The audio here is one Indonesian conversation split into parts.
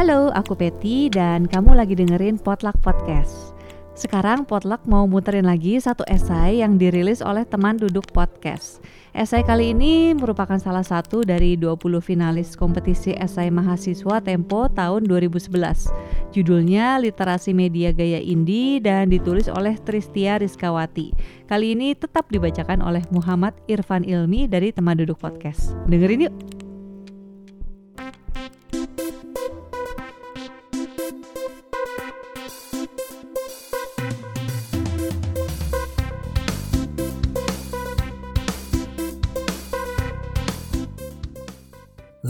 Halo, aku Peti dan kamu lagi dengerin Potluck Podcast. Sekarang Potluck mau muterin lagi satu esai yang dirilis oleh teman duduk podcast. Esai kali ini merupakan salah satu dari 20 finalis kompetisi esai mahasiswa Tempo tahun 2011. Judulnya Literasi Media Gaya Indie dan ditulis oleh Tristia Rizkawati. Kali ini tetap dibacakan oleh Muhammad Irfan Ilmi dari teman duduk podcast. Dengerin yuk!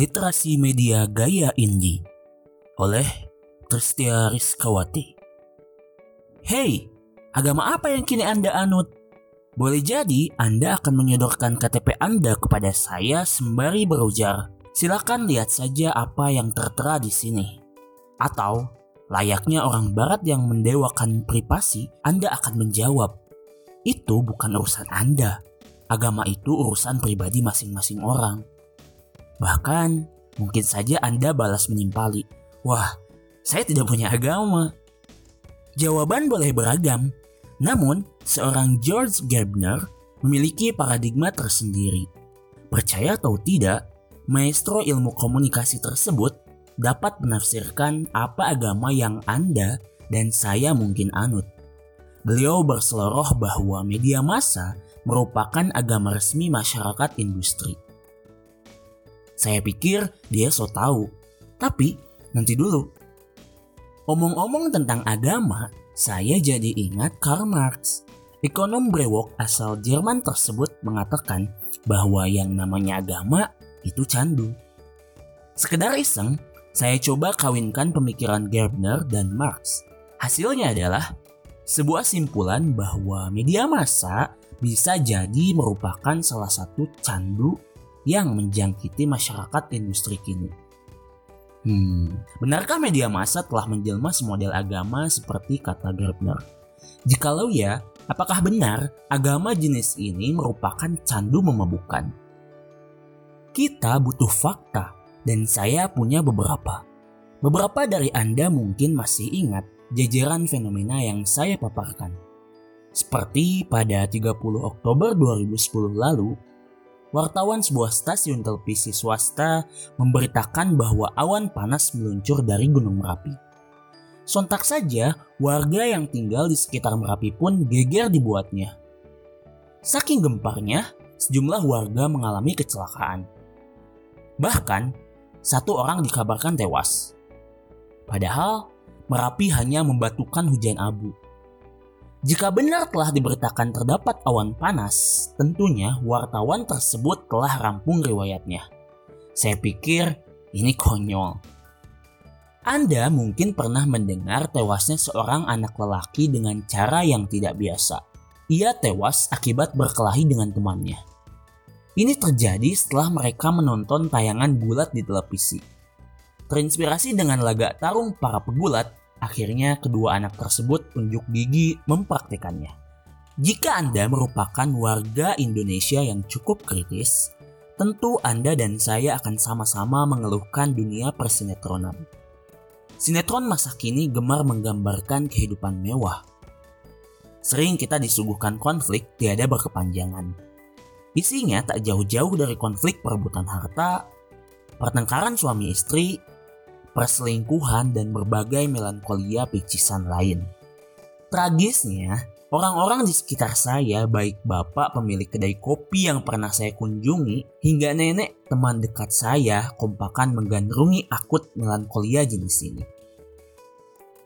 Literasi Media Gaya Indie oleh Tristia Rizkawati. Hey, agama apa yang kini Anda anut? Boleh jadi Anda akan menyodorkan KTP Anda kepada saya sembari berujar. Silakan lihat saja apa yang tertera di sini. Atau layaknya orang barat yang mendewakan privasi, Anda akan menjawab, itu bukan urusan Anda. Agama itu urusan pribadi masing-masing orang. Bahkan, mungkin saja Anda balas menimpali. Wah, saya tidak punya agama. Jawaban boleh beragam, namun seorang George Gerbner memiliki paradigma tersendiri. Percaya atau tidak, maestro ilmu komunikasi tersebut dapat menafsirkan apa agama yang Anda dan saya mungkin anut. Beliau berseloroh bahwa media massa merupakan agama resmi masyarakat industri. Saya pikir dia so tahu. Tapi nanti dulu. Omong-omong tentang agama, saya jadi ingat Karl Marx. Ekonom brewok asal Jerman tersebut mengatakan bahwa yang namanya agama itu candu. Sekedar iseng, saya coba kawinkan pemikiran Gerbner dan Marx. Hasilnya adalah sebuah simpulan bahwa media massa bisa jadi merupakan salah satu candu yang menjangkiti masyarakat industri kini. Hmm, benarkah media massa telah menjelma semodel agama seperti kata Gerbner? Jikalau ya, apakah benar agama jenis ini merupakan candu memabukkan? Kita butuh fakta dan saya punya beberapa. Beberapa dari Anda mungkin masih ingat jajaran fenomena yang saya paparkan. Seperti pada 30 Oktober 2010 lalu, wartawan sebuah stasiun televisi swasta memberitakan bahwa awan panas meluncur dari Gunung Merapi. Sontak saja, warga yang tinggal di sekitar Merapi pun geger dibuatnya. Saking gemparnya, sejumlah warga mengalami kecelakaan. Bahkan, satu orang dikabarkan tewas. Padahal, Merapi hanya membatukan hujan abu. Jika benar telah diberitakan terdapat awan panas, tentunya wartawan tersebut telah rampung riwayatnya. Saya pikir ini konyol. Anda mungkin pernah mendengar tewasnya seorang anak lelaki dengan cara yang tidak biasa. Ia tewas akibat berkelahi dengan temannya. Ini terjadi setelah mereka menonton tayangan gulat di televisi. Terinspirasi dengan laga tarung para pegulat, Akhirnya kedua anak tersebut unjuk gigi mempraktikannya. Jika Anda merupakan warga Indonesia yang cukup kritis, tentu Anda dan saya akan sama-sama mengeluhkan dunia persinetronan. Sinetron masa kini gemar menggambarkan kehidupan mewah. Sering kita disuguhkan konflik tiada berkepanjangan. Isinya tak jauh-jauh dari konflik perebutan harta, pertengkaran suami istri, perselingkuhan, dan berbagai melankolia picisan lain. Tragisnya, orang-orang di sekitar saya, baik bapak pemilik kedai kopi yang pernah saya kunjungi, hingga nenek teman dekat saya, kompakan menggandrungi akut melankolia jenis ini.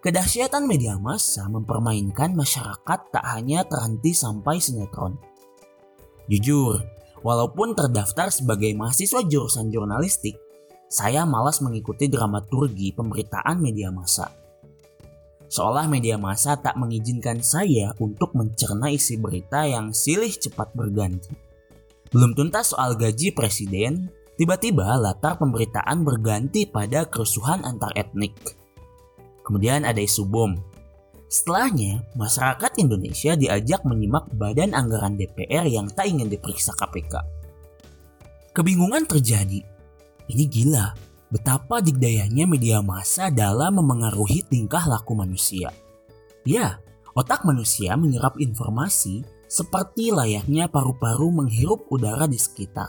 Kedahsyatan media massa mempermainkan masyarakat tak hanya terhenti sampai sinetron. Jujur, walaupun terdaftar sebagai mahasiswa jurusan jurnalistik, saya malas mengikuti dramaturgi pemberitaan media massa. Seolah media massa tak mengizinkan saya untuk mencerna isi berita yang silih cepat berganti. Belum tuntas soal gaji presiden, tiba-tiba latar pemberitaan berganti pada kerusuhan antar etnik. Kemudian ada isu bom. Setelahnya, masyarakat Indonesia diajak menyimak badan anggaran DPR yang tak ingin diperiksa KPK. Kebingungan terjadi ini gila. betapa dikdayanya media massa dalam memengaruhi tingkah laku manusia. Ya, otak manusia menyerap informasi seperti layaknya paru-paru menghirup udara di sekitar.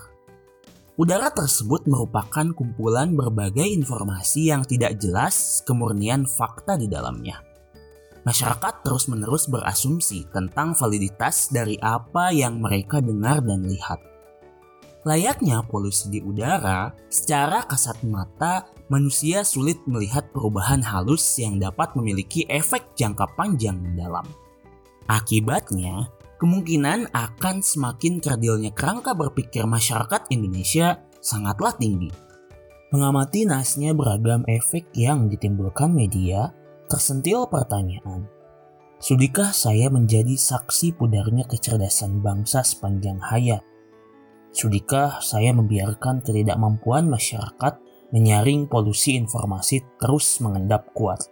Udara tersebut merupakan kumpulan berbagai informasi yang tidak jelas kemurnian fakta di dalamnya. Masyarakat terus-menerus berasumsi tentang validitas dari apa yang mereka dengar dan lihat Layaknya polusi di udara, secara kasat mata manusia sulit melihat perubahan halus yang dapat memiliki efek jangka panjang mendalam. Akibatnya, kemungkinan akan semakin kerdilnya kerangka berpikir masyarakat Indonesia sangatlah tinggi. Mengamati nasnya beragam efek yang ditimbulkan media, tersentil pertanyaan. Sudikah saya menjadi saksi pudarnya kecerdasan bangsa sepanjang hayat? Sudikah saya membiarkan ketidakmampuan masyarakat menyaring polusi informasi terus mengendap kuat?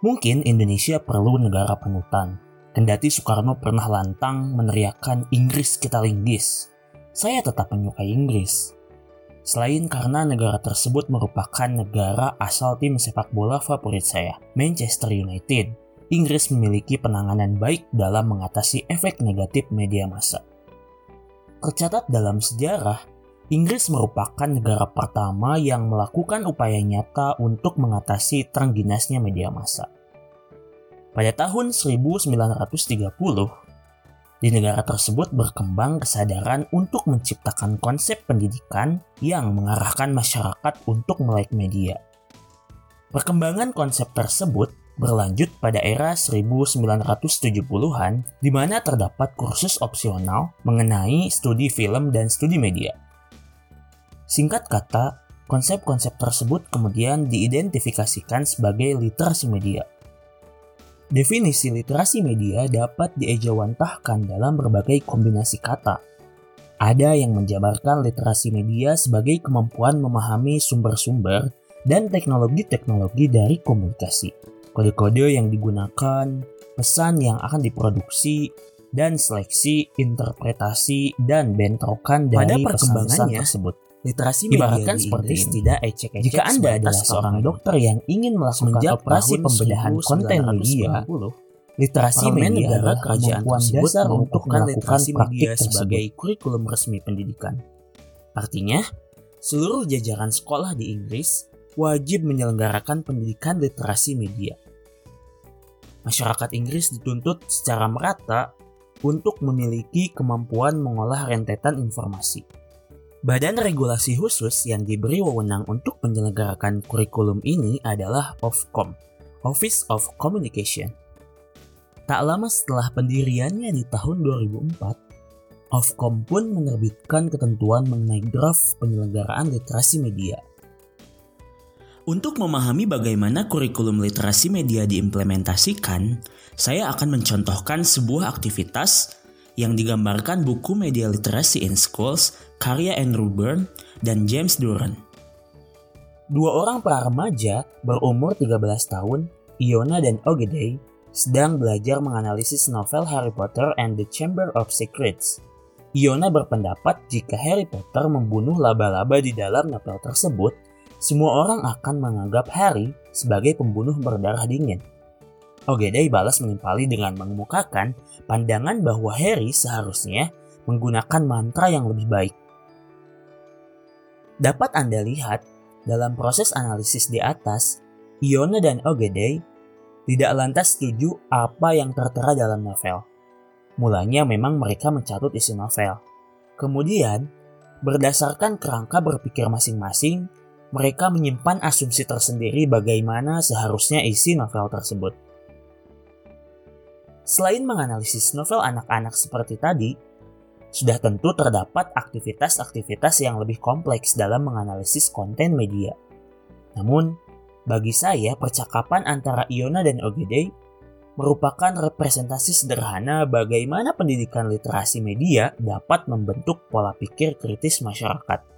Mungkin Indonesia perlu negara panutan. Kendati Soekarno pernah lantang meneriakkan Inggris kita linggis. Saya tetap menyukai Inggris. Selain karena negara tersebut merupakan negara asal tim sepak bola favorit saya, Manchester United, Inggris memiliki penanganan baik dalam mengatasi efek negatif media massa. Tercatat dalam sejarah, Inggris merupakan negara pertama yang melakukan upaya nyata untuk mengatasi terengginasnya media massa. Pada tahun 1930, di negara tersebut berkembang kesadaran untuk menciptakan konsep pendidikan yang mengarahkan masyarakat untuk melek media. Perkembangan konsep tersebut berlanjut pada era 1970-an di mana terdapat kursus opsional mengenai studi film dan studi media. Singkat kata, konsep-konsep tersebut kemudian diidentifikasikan sebagai literasi media. Definisi literasi media dapat diejawantahkan dalam berbagai kombinasi kata. Ada yang menjabarkan literasi media sebagai kemampuan memahami sumber-sumber dan teknologi-teknologi dari komunikasi kode-kode yang digunakan, pesan yang akan diproduksi, dan seleksi, interpretasi, dan bentrokan dari pesan-pesan tersebut. Literasi Ibaratkan seperti ini. tidak ecek-ecek Jika Anda adalah seorang dokter yang ingin melakukan operasi pembedahan konten media, literasi media negara kerajaan tersebut dasar untuk melakukan media sebagai kurikulum resmi pendidikan. Artinya, seluruh jajaran sekolah di Inggris wajib menyelenggarakan pendidikan literasi media masyarakat Inggris dituntut secara merata untuk memiliki kemampuan mengolah rentetan informasi. Badan regulasi khusus yang diberi wewenang untuk menyelenggarakan kurikulum ini adalah Ofcom, Office of Communication. Tak lama setelah pendiriannya di tahun 2004, Ofcom pun menerbitkan ketentuan mengenai draft penyelenggaraan literasi media – untuk memahami bagaimana kurikulum literasi media diimplementasikan, saya akan mencontohkan sebuah aktivitas yang digambarkan buku Media Literacy in Schools karya Andrew Byrne dan James Duran. Dua orang para remaja berumur 13 tahun, Iona dan Ogedei, sedang belajar menganalisis novel Harry Potter and the Chamber of Secrets. Iona berpendapat jika Harry Potter membunuh laba-laba di dalam novel tersebut, semua orang akan menganggap Harry sebagai pembunuh berdarah dingin. Ogedei balas menimpali dengan mengemukakan pandangan bahwa Harry seharusnya menggunakan mantra yang lebih baik. Dapat Anda lihat, dalam proses analisis di atas, Iona dan Ogedei tidak lantas setuju apa yang tertera dalam novel. Mulanya memang mereka mencatut isi novel. Kemudian, berdasarkan kerangka berpikir masing-masing, mereka menyimpan asumsi tersendiri bagaimana seharusnya isi novel tersebut. Selain menganalisis novel anak-anak seperti tadi, sudah tentu terdapat aktivitas-aktivitas yang lebih kompleks dalam menganalisis konten media. Namun, bagi saya percakapan antara Iona dan Ogede merupakan representasi sederhana bagaimana pendidikan literasi media dapat membentuk pola pikir kritis masyarakat.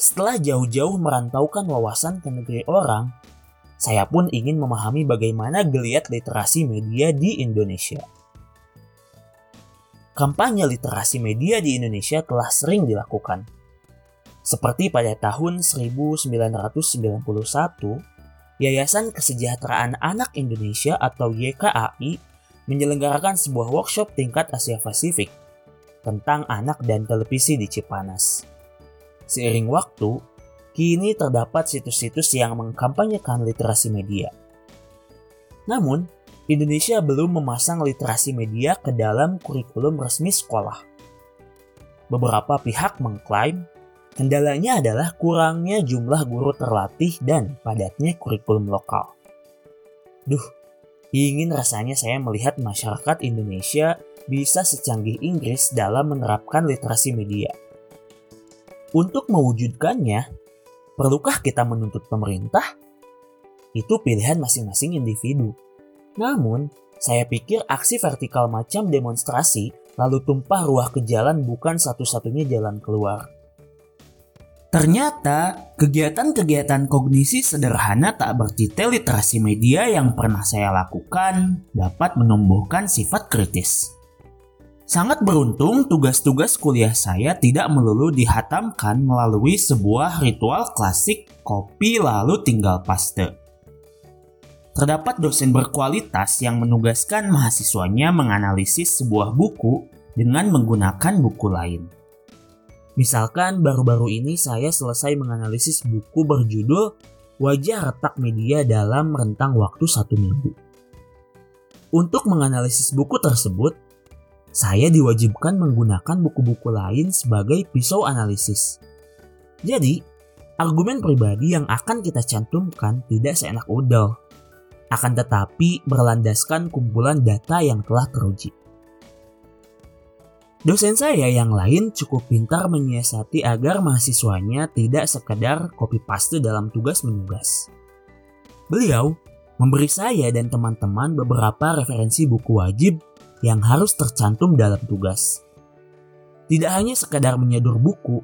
Setelah jauh-jauh merantaukan wawasan ke negeri orang, saya pun ingin memahami bagaimana geliat literasi media di Indonesia. Kampanye literasi media di Indonesia telah sering dilakukan. Seperti pada tahun 1991, Yayasan Kesejahteraan Anak Indonesia atau YKAI menyelenggarakan sebuah workshop tingkat Asia Pasifik tentang anak dan televisi di Cipanas. Seiring waktu, kini terdapat situs-situs yang mengkampanyekan literasi media. Namun, Indonesia belum memasang literasi media ke dalam kurikulum resmi sekolah. Beberapa pihak mengklaim kendalanya adalah kurangnya jumlah guru terlatih dan padatnya kurikulum lokal. Duh, ingin rasanya saya melihat masyarakat Indonesia bisa secanggih Inggris dalam menerapkan literasi media. Untuk mewujudkannya, perlukah kita menuntut pemerintah? Itu pilihan masing-masing individu. Namun, saya pikir aksi vertikal macam demonstrasi lalu tumpah ruah ke jalan bukan satu-satunya jalan keluar. Ternyata, kegiatan-kegiatan kognisi sederhana tak bertitel literasi media yang pernah saya lakukan dapat menumbuhkan sifat kritis. Sangat beruntung tugas-tugas kuliah saya tidak melulu dihatamkan melalui sebuah ritual klasik kopi lalu tinggal paste. Terdapat dosen berkualitas yang menugaskan mahasiswanya menganalisis sebuah buku dengan menggunakan buku lain. Misalkan baru-baru ini saya selesai menganalisis buku berjudul Wajah Retak Media dalam Rentang Waktu Satu Minggu. Untuk menganalisis buku tersebut, saya diwajibkan menggunakan buku-buku lain sebagai pisau analisis. Jadi, argumen pribadi yang akan kita cantumkan tidak seenak udel akan tetapi berlandaskan kumpulan data yang telah teruji. Dosen saya yang lain cukup pintar menyiasati agar mahasiswanya tidak sekedar copy paste dalam tugas menugas. Beliau memberi saya dan teman-teman beberapa referensi buku wajib yang harus tercantum dalam tugas. Tidak hanya sekedar menyedur buku,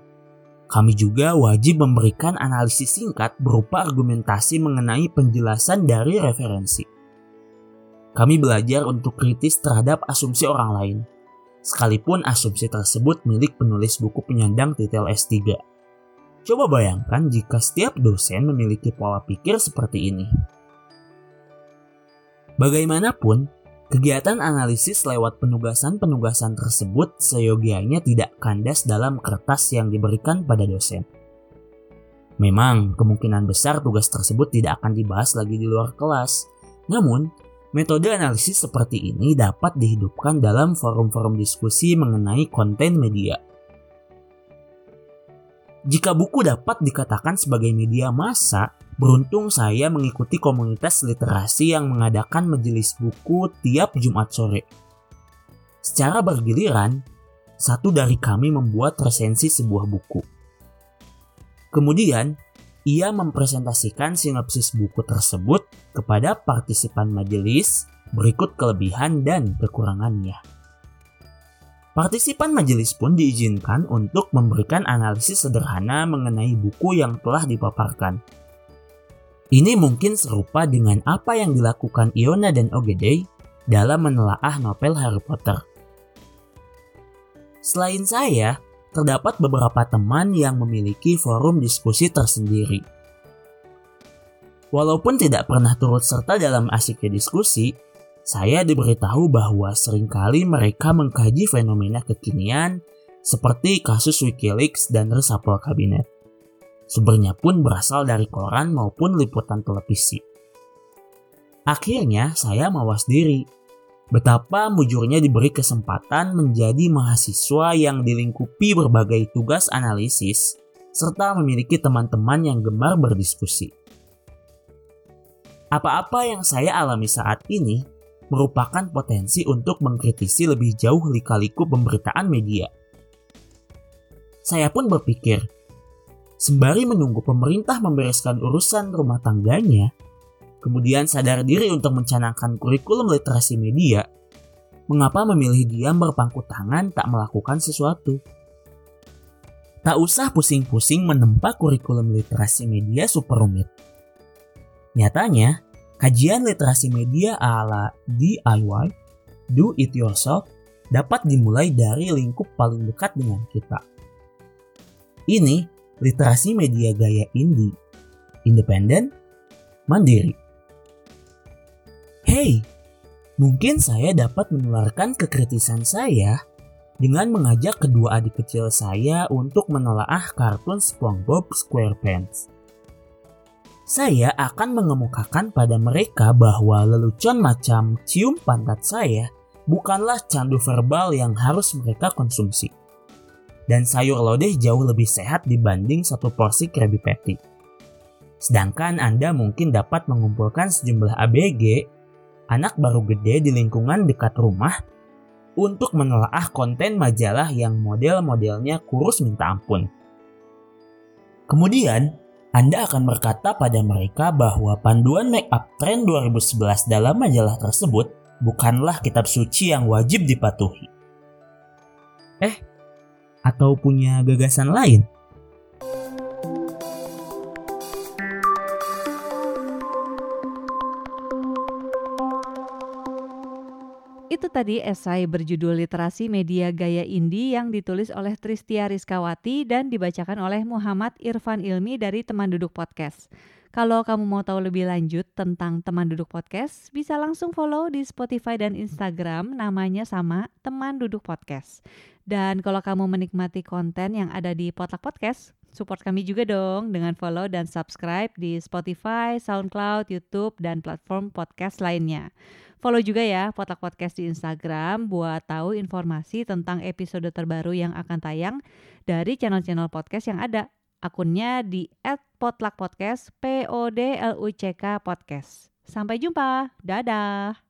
kami juga wajib memberikan analisis singkat berupa argumentasi mengenai penjelasan dari referensi. Kami belajar untuk kritis terhadap asumsi orang lain, sekalipun asumsi tersebut milik penulis buku penyandang titel S3. Coba bayangkan jika setiap dosen memiliki pola pikir seperti ini. Bagaimanapun, Kegiatan analisis lewat penugasan-penugasan tersebut seyogianya tidak kandas dalam kertas yang diberikan pada dosen. Memang, kemungkinan besar tugas tersebut tidak akan dibahas lagi di luar kelas. Namun, metode analisis seperti ini dapat dihidupkan dalam forum-forum diskusi mengenai konten media. Jika buku dapat dikatakan sebagai media massa, Beruntung saya mengikuti komunitas literasi yang mengadakan majelis buku tiap Jumat sore. Secara bergiliran, satu dari kami membuat resensi sebuah buku. Kemudian, ia mempresentasikan sinopsis buku tersebut kepada partisipan majelis berikut kelebihan dan kekurangannya. Partisipan majelis pun diizinkan untuk memberikan analisis sederhana mengenai buku yang telah dipaparkan ini mungkin serupa dengan apa yang dilakukan Iona dan Ogede dalam menelaah novel Harry Potter. Selain saya, terdapat beberapa teman yang memiliki forum diskusi tersendiri. Walaupun tidak pernah turut serta dalam asiknya diskusi, saya diberitahu bahwa sering kali mereka mengkaji fenomena kekinian seperti kasus Wikileaks dan resapel kabinet. Sumbernya pun berasal dari koran maupun liputan televisi. Akhirnya saya mawas diri. Betapa mujurnya diberi kesempatan menjadi mahasiswa yang dilingkupi berbagai tugas analisis serta memiliki teman-teman yang gemar berdiskusi. Apa-apa yang saya alami saat ini merupakan potensi untuk mengkritisi lebih jauh lika-liku pemberitaan media. Saya pun berpikir, Sembari menunggu pemerintah membereskan urusan rumah tangganya, kemudian sadar diri untuk mencanangkan kurikulum literasi media, mengapa memilih diam berpangku tangan tak melakukan sesuatu? Tak usah pusing-pusing menempa kurikulum literasi media super rumit. Nyatanya, kajian literasi media ala DIY, do it yourself, dapat dimulai dari lingkup paling dekat dengan kita. Ini literasi media gaya indie, independen, mandiri. Hey, mungkin saya dapat menularkan kekritisan saya dengan mengajak kedua adik kecil saya untuk menelaah kartun SpongeBob SquarePants. Saya akan mengemukakan pada mereka bahwa lelucon macam cium pantat saya bukanlah candu verbal yang harus mereka konsumsi. Dan sayur lodeh jauh lebih sehat dibanding satu porsi Krabby Patty. Sedangkan Anda mungkin dapat mengumpulkan sejumlah ABG, anak baru gede di lingkungan dekat rumah, untuk menelaah konten majalah yang model-modelnya kurus minta ampun. Kemudian, anda akan berkata pada mereka bahwa panduan make up trend 2011 dalam majalah tersebut bukanlah kitab suci yang wajib dipatuhi. Eh, atau punya gagasan lain? Tadi esai berjudul Literasi Media Gaya Indie yang ditulis oleh Tristia Rizkawati dan dibacakan oleh Muhammad Irfan Ilmi dari Teman Duduk Podcast. Kalau kamu mau tahu lebih lanjut tentang Teman Duduk Podcast, bisa langsung follow di Spotify dan Instagram namanya sama Teman Duduk Podcast. Dan kalau kamu menikmati konten yang ada di Potluck Podcast, support kami juga dong dengan follow dan subscribe di Spotify, SoundCloud, YouTube, dan platform podcast lainnya. Follow juga ya Potak Podcast di Instagram buat tahu informasi tentang episode terbaru yang akan tayang dari channel-channel podcast yang ada. Akunnya di @potlakpodcast, P O D L U C K podcast. Sampai jumpa. Dadah.